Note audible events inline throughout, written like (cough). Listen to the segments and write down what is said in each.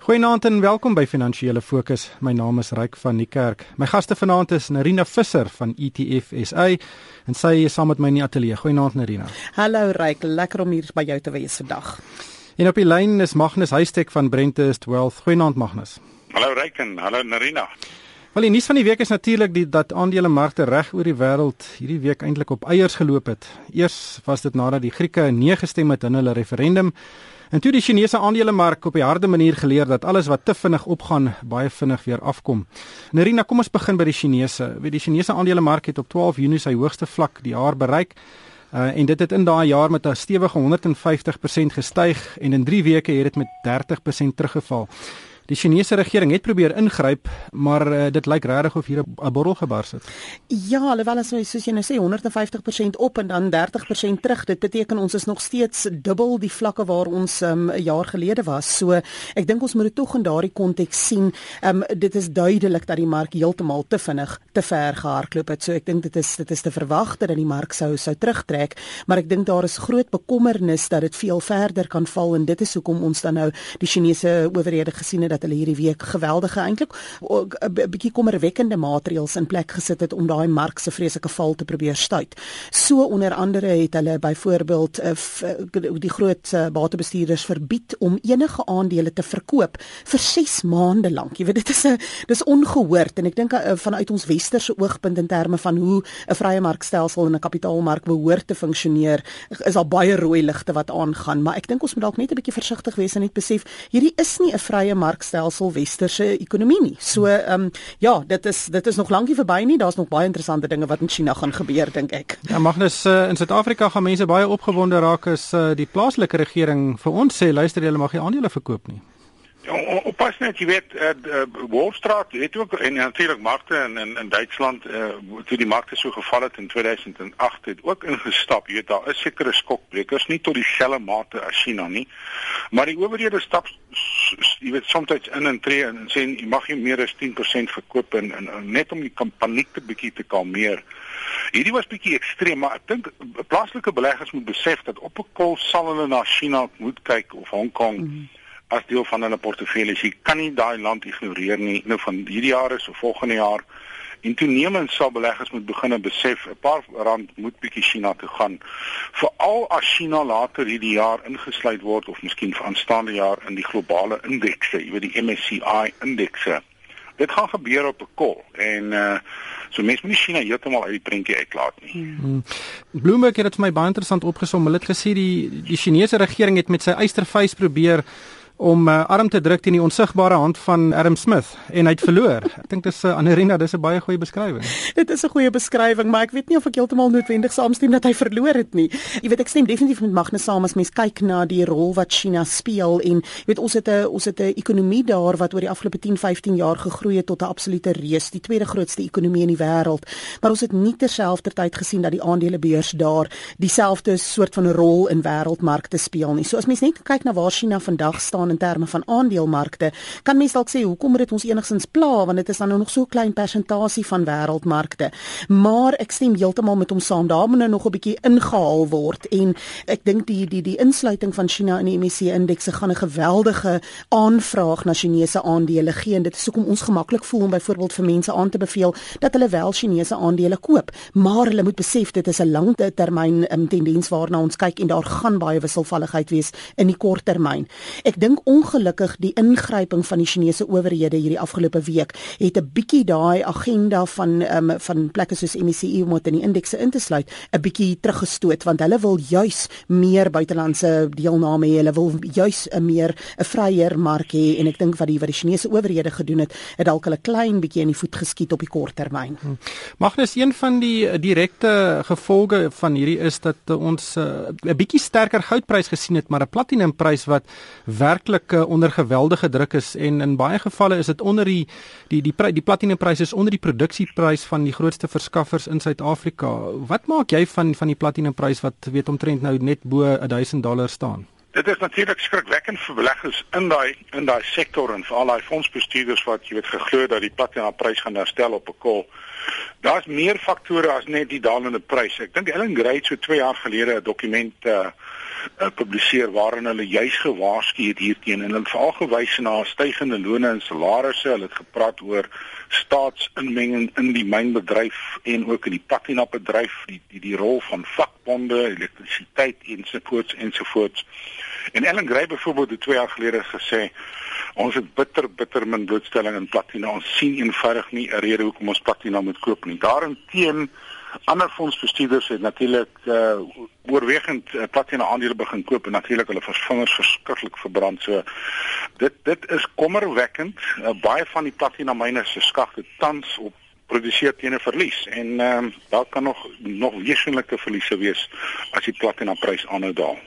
Goeienaand en welkom by Finansiële Fokus. My naam is Ryk van die Kerk. My gaste vanaand is Narina Visser van ETF SA en sy is saam met my in die ateljee. Goeienaand Narina. Hallo Ryk, lekker om hier by jou te wees vandag. En op die lyn is Magnus Huystek van Brentest Wealth. Goeienaand Magnus. Hallo Ryk en hallo Narina. Wel die nuus van die week is natuurlik die dat aandelemarkte reg oor die wêreld hierdie week eintlik op eiers geloop het. Eers was dit nadat die Grieke nee gestem het in hulle referendum En toe die Chinese aandelemark op 'n harde manier geleer dat alles wat te vinnig opgaan, baie vinnig weer afkom. Nerina, kom ons begin by die Chinese. Weet die Chinese aandelemark het op 12 Junie sy hoogste vlak die jaar bereik. Uh, en dit het in daai jaar met 'n stewige 150% gestyg en in 3 weke het dit met 30% teruggeval. Die Chinese regering het probeer ingryp, maar uh, dit lyk regtig of hier 'n borrel gebars het. Ja, alhoewel as jy soos jy nou sê 150% op en dan 30% terug, dit beteken ons is nog steeds dubbel die vlakke waar ons ehm, 'n um, jaar gelede was. So ek dink ons moet dit tog in daardie konteks sien. Um, dit is duidelik dat die mark heeltemal te vinnig te ver gehardloop het. So ek dink dit is dit is te verwag dat die mark sou sou terugtrek, maar ek dink daar is groot bekommernis dat dit veel verder kan val en dit is hoekom ons dan nou die Chinese owerhede gesien het dat hulle hierdie week geweldige eintlik 'n bietjie kommerwekkende maatreëls in plek gesit het om daai mark se vreeslike val te probeer stuit. So onder andere het hulle byvoorbeeld uh, die groot uh, batebestuurders verbied om enige aandele te verkoop vir 6 maande lank. Jy weet dit is 'n dis ongehoord en ek dink vanuit ons westerse oogpunt in terme van hoe 'n vrye markstelsel en 'n kapitaalmark behoort te funksioneer, is daar baie rooi ligte wat aangaan, maar ek dink ons moet dalk net 'n bietjie versigtig wees en net besef hierdie is nie 'n vrye mark stelsel westerse ekonomie nie. So ehm um, ja, dit is dit is nog lankie verby nie. Daar's nog baie interessante dinge wat in China gaan gebeur dink ek. Ja, Magnus uh, in Suid-Afrika gaan mense baie opgewonde raak as uh, die plaaslike regering vir ons sê luister jy mag nie aandele verkoop nie. Oppas net, jy weet, uh, uh, Wolfstraat het ook en natuurlik markte in in in Duitsland, uh, toe die markte so geval het in 2008 het ook ingestap. Jy weet daar is sekere skokbrekers nie tot dieselfde mate as China nie. Maar die owerhede stap jy weet soms in en tree en sê jy mag nie meer as 10% verkoop en, en, en net om die paniek te bietjie te kalmeer. Hierdie was bietjie ekstreem, maar ek dink plaaslike beleggers moet besef dat op 'n kol sal hulle na China moet kyk of Hong Kong mm -hmm as deel van hulle portefeulje. Jy kan nie daai land ignoreer nie. Nou van hierdie jaar is of volgende jaar en toenemend sal beleggers moet begin besef 'n paar rand moet bietjie China toe gaan. Veral as China later hierdie jaar ingesluit word of miskien vir aanstaande jaar in die globale indekse, jy weet die MSCI indekse. Dit gaan gebeur op 'n kol en uh so mense moet nie China heeltemal uit die prentjie uitlaat nie. Hmm. Bloomberg het dit vir my baie interessant opgesom. Hulle het gesê die die Chinese regering het met sy eystervuis probeer om uh, arm te druk teen die onsigbare hand van Adam Smith en hy het verloor. Ek dink dis 'n uh, Anerina, dis 'n baie goeie beskrywing. Dit is 'n goeie beskrywing, maar ek weet nie of ek heeltemal noodwendig saamstem dat hy verloor het nie. Jy weet ek stem definitief met Magnus saam as mens kyk na die rol wat China speel en jy weet ons het 'n ons het 'n ekonomie daar wat oor die afgelope 10, 15 jaar gegroei het tot 'n absolute reus, die tweede grootste ekonomie in die wêreld. Maar ons het nie terselfdertyd gesien dat die aandelebeurs daar dieselfde soort van rol in wêreldmarkte speel nie. So as mens net kyk na waar China vandag staan in terme van aandelemarkte, kan mens dalk sê hoekom dit ons enigstens pla want dit is dan nou nog so klein persentasie van wêreldmarkte. Maar ek stem heeltemal met hom saam. Daar moet nou nog 'n bietjie ingehaal word en ek dink die die die insluiting van China in die MSCI indekse gaan 'n geweldige aanvraag na Chinese aandele gee en dit is hoekom ons gemaklik voel om byvoorbeeld vir mense aan te beveel dat hulle wel Chinese aandele koop, maar hulle moet besef dit is 'n langtermyn um, tendens waarna ons kyk en daar gaan baie wisselvalligheid wees in die kort termyn. Ek dink ongelukkig die ingryping van die Chinese owerhede hierdie afgelope week het 'n bietjie daai agenda van um, van plekke soos MSCI om in die indekse in te sluit 'n bietjie teruggestoot want hulle wil juis meer buitelandse deelname hê. Hulle wil juis 'n meer 'n vryer mark hê en ek dink wat die wat die Chinese owerhede gedoen het, het dalk hulle klein bietjie in die voet geskiet op die kort termyn. Hmm. Magnus, een van die direkte gevolge van hierdie is dat ons uh, 'n bietjie sterker goudprys gesien het, maar 'n platinumprys wat werklik werklik uh, onder geweldige druk is en in baie gevalle is dit onder die die die die, die platinumprys is onder die produksieprys van die grootste verskaffers in Suid-Afrika. Wat maak jy van van die platinumprys wat weet omtrent nou net bo 1000 dollar staan? Dit is natuurlik skrikwekkend vir beleggers in daai in daai sektor en vir al daai fondsbestuurders wat jy weet geglo dat die platinumprys gaan herstel op 'n kol. Daar's meer faktore as net die dalende prys. Ek dink Ellen Gray het so 2 jaar gelede 'n dokument uh uh, publiseer waarin hulle juis gewaarsku het hierteen en hulle het veral gewys na stygende lone en salarisse. Hulle het gepraat oor staatsinmenging in die mynbedryf en ook in die platina bedryf, die die die rol van vakbonde, elektrisiteit ensovoorts ensovoorts. En Ellen Gray byvoorbeeld het 2 jaar gelede gesê ons het bitter bitter min blootstelling in platina. Ons sien eenvoudig nie 'n rede hoekom ons platina moet koop nie. Daarenteen ander fondsbestuurders het natuurlik uh, oorwegend uh, platina aandele begin koop en natuurlik hulle vingers verskriklik verbrand. So dit dit is kommerwekkend. Uh, baie van die platina myne se skagte tans op produseer teen 'n verlies en ehm um, daar kan nog nog wesenlike verliese wees as die platina prys aanhou daal.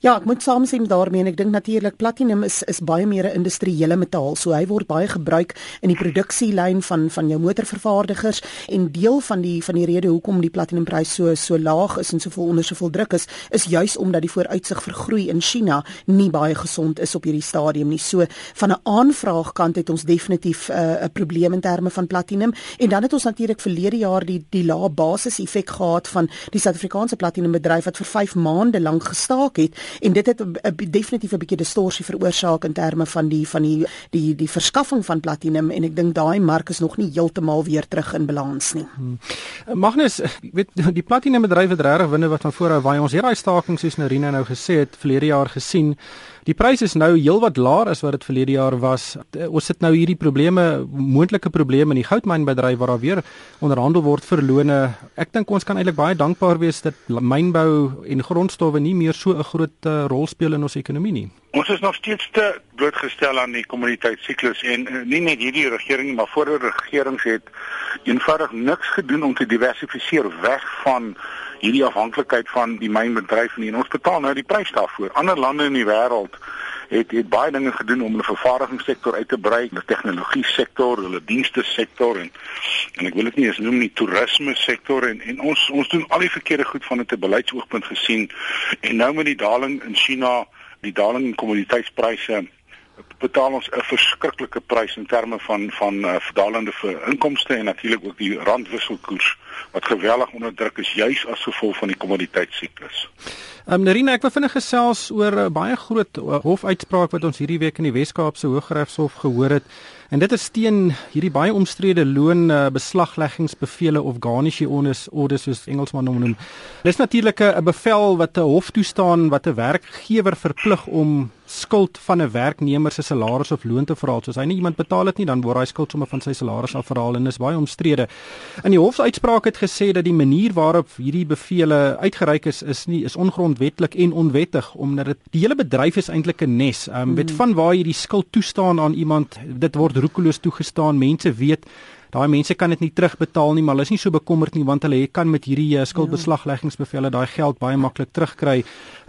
Ja, ek moet saamstem daarmee en ek dink natuurlik platinum is is baie meer 'n industriële metaal, so hy word baie gebruik in die produksielyn van van jou motorvervaardigers en deel van die van die rede hoekom die platinumprys so so laag is en soveel onder soveel druk is, is juis omdat die vooruitsig vir groei in China nie baie gesond is op hierdie stadium nie. So van 'n aanvraagkant het ons definitief eh, 'n uh, probleem in terme van platinum en dan het ons natuurlik verlede jaar die die lae basis effek gehad van die Suid-Afrikaanse platinum bedryf wat vir 5 maande lank gestaak het en dit het 'n definitief 'n bietjie distorsie veroorsaak in terme van die van die die die verskaffing van platinum en ek dink daai mark is nog nie heeltemal weer terug in balans nie. Hmm. Magnus, weet die platinum bedryf het regtig winde wat van voorhou waai. Ons daai staking soos Narina nou gesê het verlede jaar gesien. Die pryse is nou heelwat laer as wat dit verlede jaar was. Ons sit nou hierdie probleme, moontlike probleme in die goudmynbedryf waar daar weer onderhandel word vir lone. Ek dink ons kan eintlik baie dankbaar wees dat mynbou en grondstowwe nie meer so 'n groot uh, rol speel in ons ekonomie nie. Ons is nog steeds te blootgestel aan die kommoditeitsiklus en uh, nie net hierdie regering maar vorige regerings het eenvoudig niks gedoen om te diversifiseer weg van hierdie afhanklikheid van die mynbedryf. En ons betaal nou die prys daarvoor. Ander lande in die wêreld het het baie dinge gedoen om hulle vervaardigingssektor uit te brei, die tegnologie sektor, hulle dienste sektor en en ek wil dit nie eens noem nie toerisme sektor en en ons ons doen al die verkeerde goed van 'n beleidsoogpunt gesien en nou met die daling in China, die daling in kommoditeitspryse betaal ons 'n verskriklike prys in terme van van uh, verdalende inkomste en natuurlik ook die randwisselkoers wat geweldig onder druk is juis as gevolg van die kommoditeitsiklus. Ehm um, Nerina, ek wil vinnig gesels oor 'n uh, baie groot uh, hofuitspraak wat ons hierdie week in die Wes-Kaapse Hooggeregshof gehoor het. En dit is teen hierdie baie omstrede loon uh, beslagleggingsbevele of garnishing orders, orders soos Engelsman noem. Dis natuurlik 'n bevel wat 'n hof toestaan wat 'n werkgewer verplig om skuld van 'n werknemer se salaris of loon te verhaal. So as hy nie iemand betaal het nie, dan word hy skuld sommer van sy salaris af verhaal en dis baie omstrede. In die hofsuitspraak het gesê dat die manier waarop hierdie bevele uitgereik is is nie is ongrondwettig en onwettig omdat dit die hele bedryf is eintlik 'n nes. Ehm um, weet van waar jy die skuld toestaan aan iemand, dit word roekeloos toegestaan. Mense weet daai mense kan dit nie terugbetaal nie, maar hulle is nie so bekommerd nie want hulle kan met hierdie uh, skuldbeslagleggingsbevele daai geld baie maklik terugkry.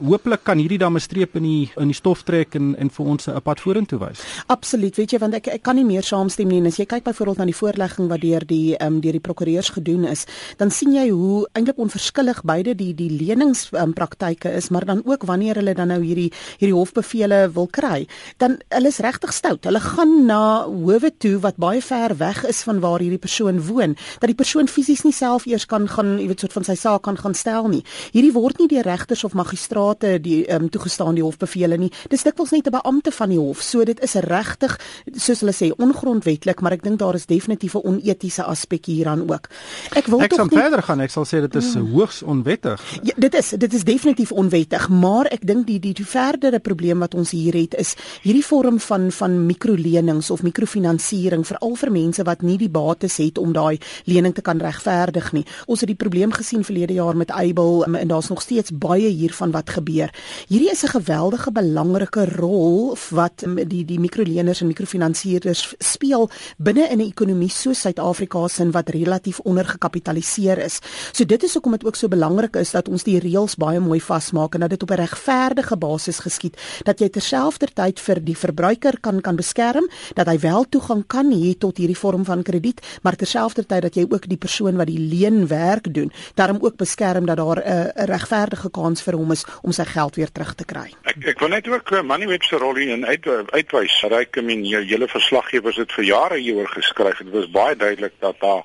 Hooplik kan hierdie dan 'n streep in die in die stof trek en en vir ons 'n pad vorentoe wys. Absoluut. Weet jy want ek ek kan nie meer saamstem nie en as jy kyk byvoorbeeld na die voorlegging wat deur die ehm um, deur die prokureurs gedoen is, dan sien jy hoe eintlik onverskillig beide die die leningspraktyke um, is, maar dan ook wanneer hulle dan nou hierdie hierdie hofbevele wil kry, dan hulle is regtig stout. Hulle gaan na howe toe wat baie ver weg is van waar hierdie persoon woon, dat die persoon fisies nie self eers kan gaan, jy weet, soort van sy saak kan gaan stel nie. Hierdie word nie deur regters of magistrate die ehm um, toegestaan die hofbevele nie. Dis dikwels net 'n beampte van die hof. So dit is regtig soos hulle sê ongrondwetlik, maar ek dink daar is definitief 'n onetiese aspek hieraan ook. Ek wil ek tog nie verder gaan. Ek sal sê dit is hmm. hoogs onwettig. Ja, dit is dit is definitief onwettig, maar ek dink die die die verdere probleem wat ons hier het is hierdie vorm van van mikrolenings of mikrofinansiering veral vir mense wat nie die bates het om daai lening te kan regverdig nie. Ons het die probleem gesien verlede jaar met Able um, en daar's nog steeds baie hiervan wat gebeur. Hierdie is 'n geweldige belangrike rol wat um, die die mikroleners en mikrofinansierders speel binne in 'n ekonomie soos Suid-Afrika se wat relatief ondergekapitaliseer is. So dit is hoekom dit ook so belangrik is dat ons die reëls baie mooi vasmaak en dat dit op 'n regverdige basis geskied dat jy terselfdertyd vir die verbruiker kan kan beskerm dat hy wel toegang kan hê tot hierdie vorm van krediet krediet, maar terselfdertyd dat jy ook die persoon wat die leenwerk doen, daarom ook beskerm dat daar 'n uh, regverdige kans vir hom is om sy geld weer terug te kry. Ek ek wil net ook uh, Moneyweb se rol hier in uit, uitwys. Ryk, I mean, jou hele verslaggewers het vir jare hieroor geskryf. Dit was baie duidelik dat daar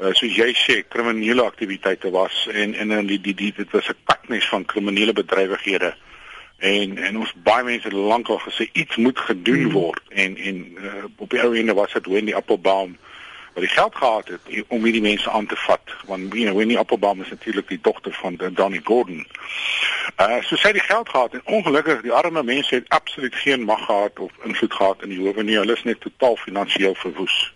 uh, soos jy sê kriminele aktiwiteite was en en in die die, die dit was 'n paknes van kriminele bedrywighede En en ons baie mense het lankal gesê iets moet gedoen hmm. word en en uh, op die ou ende was dit Wendy Applebaum wat die geld gehad het om hierdie mense aan te vat want you know Winnie Applebaum is natuurlik die dogter van Donnie Gordon. Uh so sy het die geld gehad en ongelukkig die arme mense het absoluut geen mag gehad of invloed gehad in die howe nie. Hulle is net totaal finansiëel verwoes.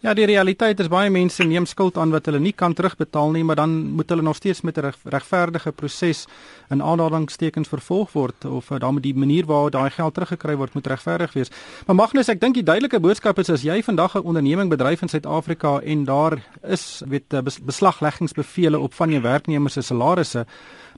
Ja, die realiteit is baie mense neem skuld aan wat hulle nie kan terugbetaal nie, maar dan moet hulle nog steeds met 'n regverdige proses in aanhalingstekens vervolg word of uh, dan met die manier waarop daai geld teruggekry word moet regverdig wees. Maar Magnus, ek dink die duidelike boodskap is as jy vandag 'n onderneming bedryf in Suid-Afrika en daar is weet eh, beslagleggingsbevele op van jou werknemers se salarisse,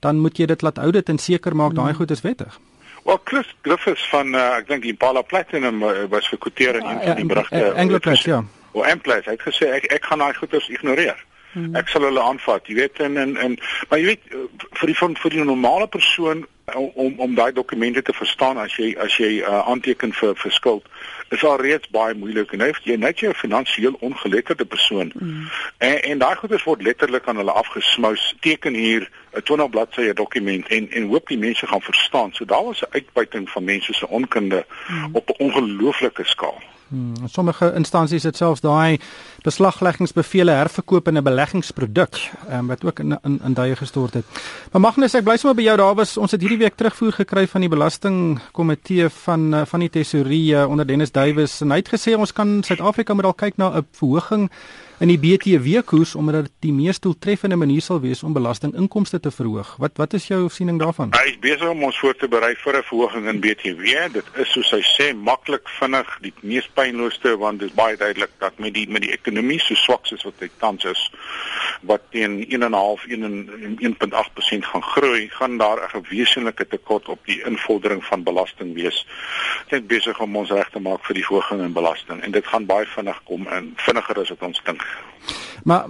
dan moet jy dit laat audit en seker maak daai hmm. goed is wettig. Wel Chris Griffiths van uh, ek dink Impala Platinum uh, was verkwoteer in een van die berigte. Angloplus, ja. O, Angloplus, hy het gesê ek ek gaan daai goeders ignoreer. Hmm. Ek sal hulle aanvat, jy weet en en, en maar jy weet eh, vir die vir die normale persoon om om daai dokumente te verstaan as jy as jy uh, aanteken vir vir skuld is al reeds baie moeilik en jy net jy 'n finansiëel ongeletterde persoon mm. en en daai goeders word letterlik aan hulle afgesmous teken hier 'n 20 bladsye dokument en en hoop die mense gaan verstaan so daar was 'n uitbuiting van mense se onkunde mm. op 'n ongelooflike skaal Hmm, sommige instansies het selfs daai beslagleggingsbevele herverkoop in 'n beleggingsproduk um, wat ook in in, in duie gestort het. Maar Magnus, ek bly sommer by jou. Daar was ons het hierdie week terugvoer gekry van die belastingkomitee van eh, van die tesourier onder Dennis Duwys en hy het gesê ons kan Suid-Afrika moet al kyk na 'n verhoging in die BTW koers omdat dit die mees doeltreffende manier sal wees om belastinginkomste te verhoog. Wat wat is jou siening daarvan? Hy is besig om ons voor te berei vir 'n verhoging in BTW. Dit is soos hy sê maklik vinnig die mees pynloosste want dit is baie duidelik dat met die met die ekonomie so swak soos wat dit tans is wat teen 1.5 1.8% gaan groei, gaan daar 'n wesenlike tekort op die invordering van belasting wees. Dit is besig om ons reg te maak vir die verhoging in belasting en dit gaan baie vinnig kom en vinniger as wat ons dink. Maar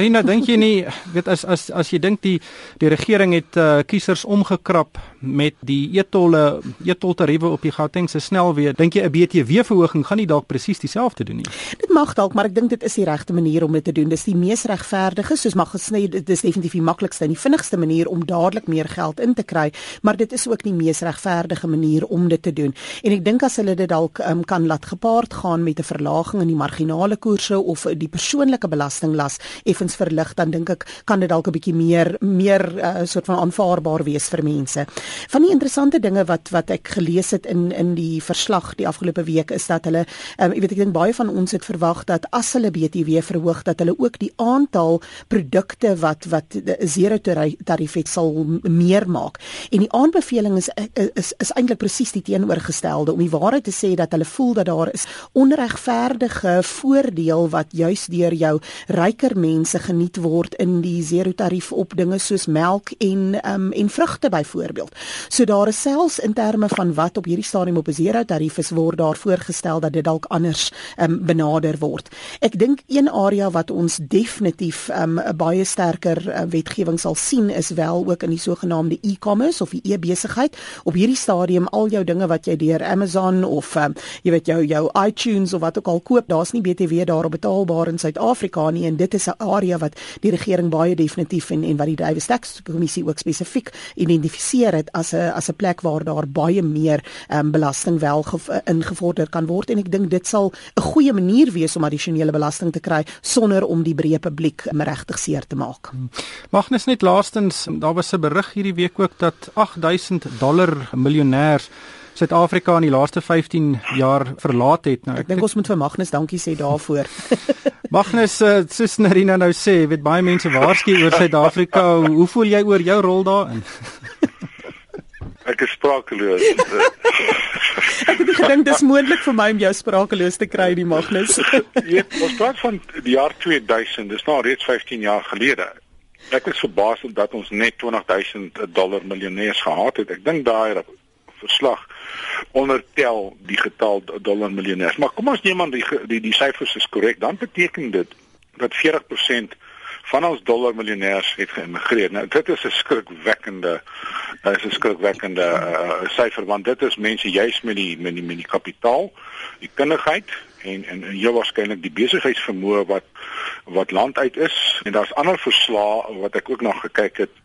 Rina, dink jy nie weet as as as jy dink die die regering het uh, kiesers omgekrap met die etolle etoltariewe op die Gautengse snelweë, dink jy 'n BTW verhoging gaan nie dalk presies dieselfde doen nie? Dit mag dalk, maar ek dink dit is die regte manier om dit te doen. Dis die mees regverdige, soos mag gesny, dit is definitief die maklikste en die vinnigste manier om dadelik meer geld in te kry, maar dit is ook die mees regverdige manier om dit te doen. En ek dink as hulle dit dalk um, kan laat gepaard gaan met 'n verlaging in die marginale koerse of die persoonlike belastinglas effens verlig dan dink ek kan dit dalk 'n bietjie meer meer uh, soort van aanvaarbaar wees vir mense. Van die interessante dinge wat wat ek gelees het in in die verslag die afgelope week is dat hulle um, ek weet ek dink baie van ons het verwag dat as hulle BTW verhoog dat hulle ook die aantal produkte wat wat zero tarief het sal meer maak. En die aanbeveling is is is, is eintlik presies die teenoorgestelde om die waarheid te sê dat hulle voel dat daar is onregverdige voordeel wat juis deur jou ryker mense geniet word in die zero tarief op dinge soos melk en um, en vrugte byvoorbeeld. So daar is selfs in terme van wat op hierdie stadium op 'n zero tarief is word daar voorgestel dat dit dalk anders um, benader word. Ek dink een area wat ons definitief 'n um, baie sterker uh, wetgewing sal sien is wel ook in die sogenaamde e-commerce of die e-besigheid. Op hierdie stadium al jou dinge wat jy deur Amazon of um, jy weet jou jou iTunes of wat ook al koop, daar's nie BTW daarop betaalbaar in Suid-Afrika nie en dit is 'n area wat die regering baie definitief en en wat die Davis Tax Kommissie ook spesifiek identifiseer het as 'n as 'n plek waar daar baie meer um, belasting wel ingevorder kan word en ek dink dit sal 'n goeie manier wees om addisionele belasting te kry sonder om die breë publiek um, regtig seer te maak. Hmm. Magnes net laastens, daar was 'n berig hierdie week ook dat 8000 dollar miljonêers Suid-Afrika in die laaste 15 jaar verlaat het. Nou ek, ek dink ons moet vir Magnus dankie sê daarvoor. (laughs) (laughs) Magnus, uh, soos Narina nou sê, weet baie mense waarsku oor Suid-Afrika. Hoe voel jy oor jou rol daarin? (laughs) ek is sprakeloos. (laughs) (laughs) ek het gedink dis moontlik vir my om jou sprakeloos te kry, die Magnus. (laughs) ja, ons praat van die jaar 2000, dis nou reeds 15 jaar gelede. Ek is verbaas dat ons net 20000 dollar miljonêers gehad het. Ek dink daai verslag ondertel die getal dollar miljonêers. Maar kom ons neem aan die die die syfers is korrek, dan beteken dit dat 40% van ons dollar miljonêers het geëmigreer. Nou dit is 'n skrikwekkende is 'n skrikwekkende uh, syfer want dit is mense juis met die met die met die kapitaal, die kundigheid en en, en heel waarskynlik die besigheidsvermoë wat wat land uit is en daar's ander verslae wat ek ook nog gekyk het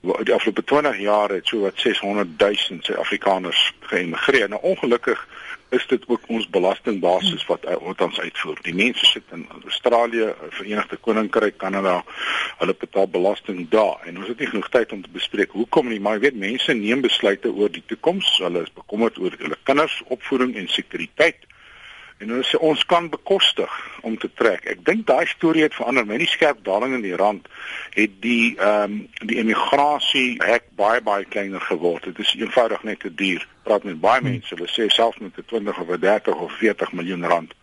Die afgelope 20 jaar het so wat 600 000 Suid-Afrikaners geëmigreer. Nou ongelukkig is dit ook ons belastingbasis wat ons uitvoer. Die mense sit in Australië, Verenigde Koninkryk, Kanada. Hulle betaal belasting daar en ons het nie genoeg tyd om te bespreek hoekom nie, maar jy weet mense neem besluite oor die toekoms. Hulle is bekommerd oor hulle kinders opvoeding en sekuriteit. En hulle sê ons kan bekostig om te trek. Ek dink daai storie het verander. My nie skerp daling in die rand het die ehm um, die emigrasie hek baie baie kleiner geword. Dit is eenvoudig net te duur. Praat met baie hmm. mense, hulle sê selfs met 'n 20 of 'n 30 of 40 miljoen rand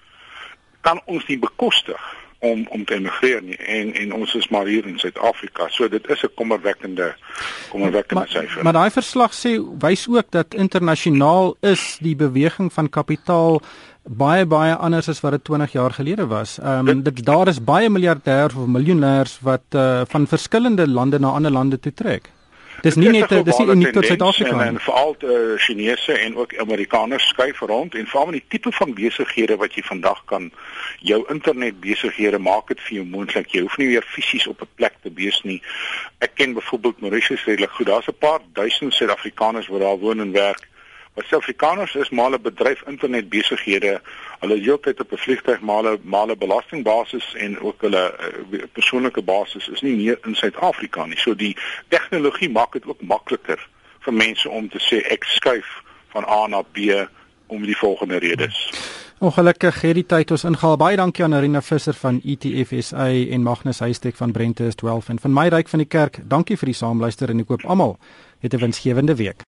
kan ons nie bekostig om om te emigreer nie en en ons is maar hier in Suid-Afrika. So dit is 'n kommerwekkende kommerwekkende syfer. Maar daai verslag sê wys ook dat internasionaal is die beweging van kapitaal baie baie anders as wat dit 20 jaar gelede was. Ehm um, dit daar is baie miljardêers of miljonêers wat uh, van verskillende lande na ander lande toe trek. Dis nie net dis nie uniek tot Suid-Afrika nie. En veral die uh, Chinese en ook Amerikaners skuif rond en veral met die tipe van besighede wat jy vandag kan jou internet besighede maak dit vir jou moontlik. Jy hoef nie weer fisies op 'n plek te wees nie. Ek ken byvoorbeeld Mauritius redelik goed. Daar's 'n paar duisend Suid-Afrikaners wat daar woon en werk. Maar Suid-Afrikaners is maar 'n bedryf internet besighede. Hulle heeltyd op 'n vliegtuig male male belastingbasis en ook hulle uh, persoonlike basis is nie meer in Suid-Afrika nie. So die tegnologie maak dit ook makliker vir mense om te sê ek skuif van A na B om die volgende redes. Ongelukkig het die tyd ons ingehaal. Baie dankie aan Arina Visser van ETFSA en Magnus Huystek van Brentes 12 en van my ryk van die kerk. Dankie vir die saamluister en ek hoop almal het 'n winsgewende week.